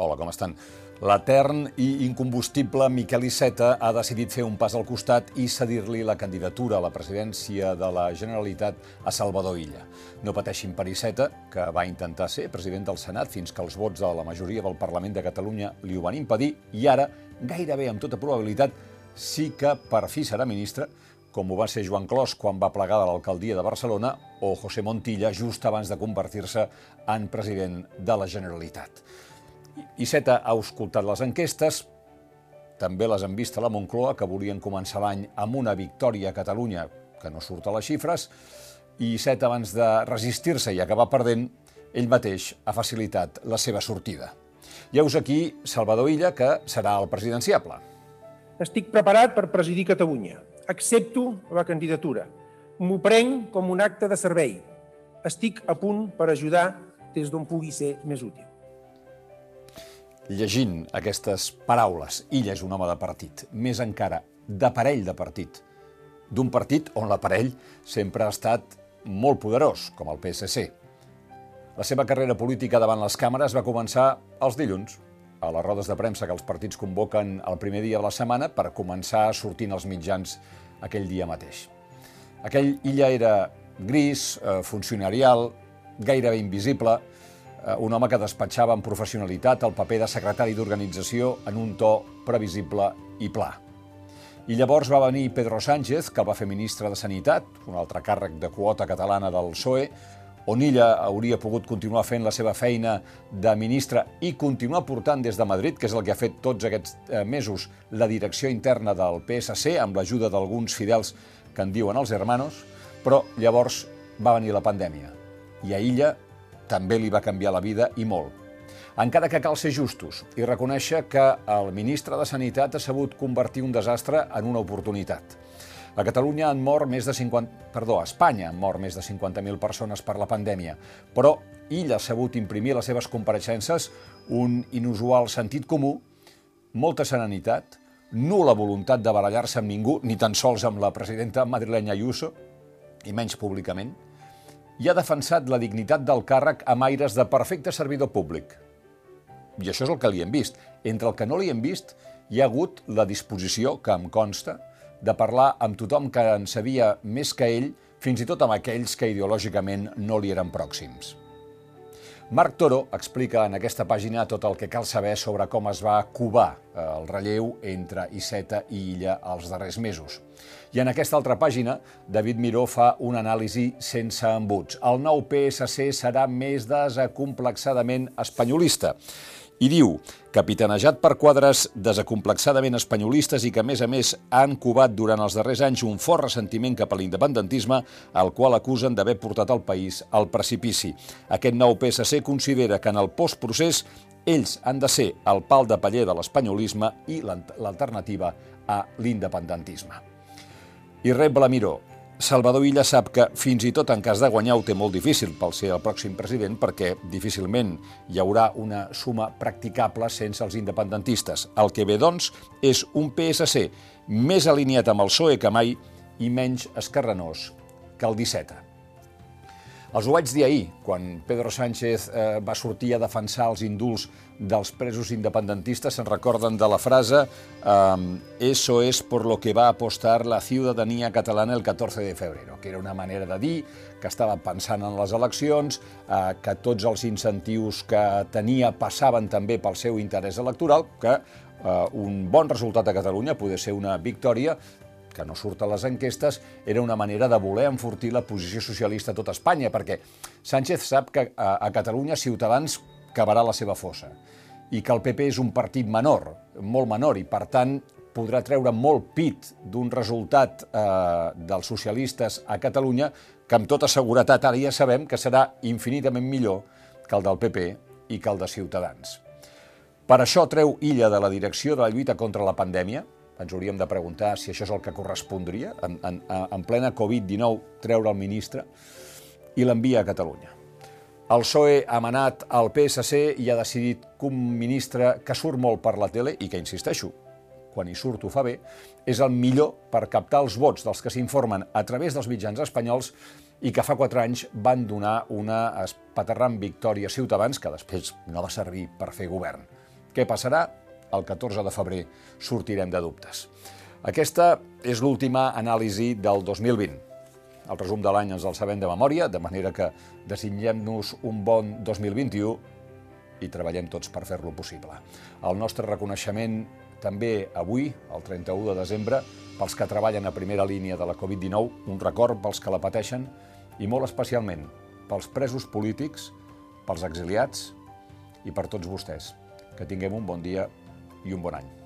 Hola, com estan? L'etern i incombustible Miquel Iceta ha decidit fer un pas al costat i cedir-li la candidatura a la presidència de la Generalitat a Salvador Illa. No pateixin per Iceta, que va intentar ser president del Senat fins que els vots de la majoria del Parlament de Catalunya li ho van impedir i ara, gairebé amb tota probabilitat, sí que per fi serà ministre, com ho va ser Joan Clos quan va plegar de l'alcaldia de Barcelona o José Montilla just abans de convertir-se en president de la Generalitat. Iceta ha escoltat les enquestes, també les han vist a la Moncloa, que volien començar l'any amb una victòria a Catalunya, que no surt a les xifres, i Iceta, abans de resistir-se i acabar perdent, ell mateix ha facilitat la seva sortida. Heus aquí Salvador Illa, que serà el presidenciable. Estic preparat per presidir Catalunya. Accepto la candidatura. M'ho prenc com un acte de servei. Estic a punt per ajudar des d'on pugui ser més útil llegint aquestes paraules, ell és un home de partit, més encara, d'aparell de partit, d'un partit on l'aparell sempre ha estat molt poderós, com el PSC. La seva carrera política davant les càmeres va començar els dilluns, a les rodes de premsa que els partits convoquen el primer dia de la setmana per començar sortint als mitjans aquell dia mateix. Aquell illa era gris, eh, funcionarial, gairebé invisible, un home que despatxava amb professionalitat el paper de secretari d'organització en un to previsible i pla. I llavors va venir Pedro Sánchez, que el va fer ministre de Sanitat, un altre càrrec de quota catalana del PSOE, on ella hauria pogut continuar fent la seva feina de ministre i continuar portant des de Madrid, que és el que ha fet tots aquests eh, mesos la direcció interna del PSC, amb l'ajuda d'alguns fidels que en diuen els hermanos, però llavors va venir la pandèmia. I a ella també li va canviar la vida i molt. Encara que cal ser justos i reconèixer que el ministre de Sanitat ha sabut convertir un desastre en una oportunitat. A Catalunya han mort més de 50... Perdó, a Espanya han mort més de 50.000 persones per la pandèmia, però ell ha sabut imprimir les seves compareixences un inusual sentit comú, molta serenitat, nula voluntat de barallar-se amb ningú, ni tan sols amb la presidenta madrilenya Ayuso, i menys públicament, i ha defensat la dignitat del càrrec amb aires de perfecte servidor públic. I això és el que li hem vist. Entre el que no li hem vist, hi ha hagut la disposició, que em consta, de parlar amb tothom que en sabia més que ell, fins i tot amb aquells que ideològicament no li eren pròxims. Marc Toro explica en aquesta pàgina tot el que cal saber sobre com es va covar eh, el relleu entre Iceta i Illa els darrers mesos. I en aquesta altra pàgina, David Miró fa una anàlisi sense embuts. El nou PSC serà més desacomplexadament espanyolista i diu, capitanejat per quadres desacomplexadament espanyolistes i que, a més a més, han cubat durant els darrers anys un fort ressentiment cap a l'independentisme, al qual acusen d'haver portat el país al precipici. Aquest nou PSC considera que en el postprocés ells han de ser el pal de paller de l'espanyolisme i l'alternativa a l'independentisme. I rep la miró, Salvador Illa sap que, fins i tot en cas de guanyar, ho té molt difícil pel ser el pròxim president perquè difícilment hi haurà una suma practicable sense els independentistes. El que ve, doncs, és un PSC més alineat amb el PSOE que mai i menys escarrenós que el 17. Els ho vaig dir ahir, quan Pedro Sánchez eh, va sortir a defensar els indults dels presos independentistes. Se'n recorden de la frase eh, «Eso es por lo que va apostar la ciudadanía catalana el 14 de febrero», que era una manera de dir que estava pensant en les eleccions, eh, que tots els incentius que tenia passaven també pel seu interès electoral, que eh, un bon resultat a Catalunya poder ser una victòria que no surt a les enquestes, era una manera de voler enfortir la posició socialista a tot Espanya, perquè Sánchez sap que a, a Catalunya Ciutadans cavarà la seva fossa i que el PP és un partit menor, molt menor, i per tant podrà treure molt pit d'un resultat eh, dels socialistes a Catalunya que amb tota seguretat ara ja sabem que serà infinitament millor que el del PP i que el de Ciutadans. Per això treu Illa de la direcció de la lluita contra la pandèmia, ens hauríem de preguntar si això és el que correspondria, en, en, en plena Covid-19, treure el ministre, i l'envia a Catalunya. El PSOE ha manat al PSC i ha decidit que un ministre que surt molt per la tele, i que, insisteixo, quan hi surt ho fa bé, és el millor per captar els vots dels que s'informen a través dels mitjans espanyols i que fa quatre anys van donar una espaterrant victòria a Ciutadans que després no va servir per fer govern. Què passarà? El 14 de febrer sortirem de dubtes. Aquesta és l'última anàlisi del 2020. El resum de l'any ens el sabem de memòria, de manera que desitgem-nos un bon 2021 i treballem tots per fer-lo possible. El nostre reconeixement també avui, el 31 de desembre, pels que treballen a primera línia de la Covid-19, un record pels que la pateixen i molt especialment pels presos polítics, pels exiliats i per tots vostès. Que tinguem un bon dia i un bon any.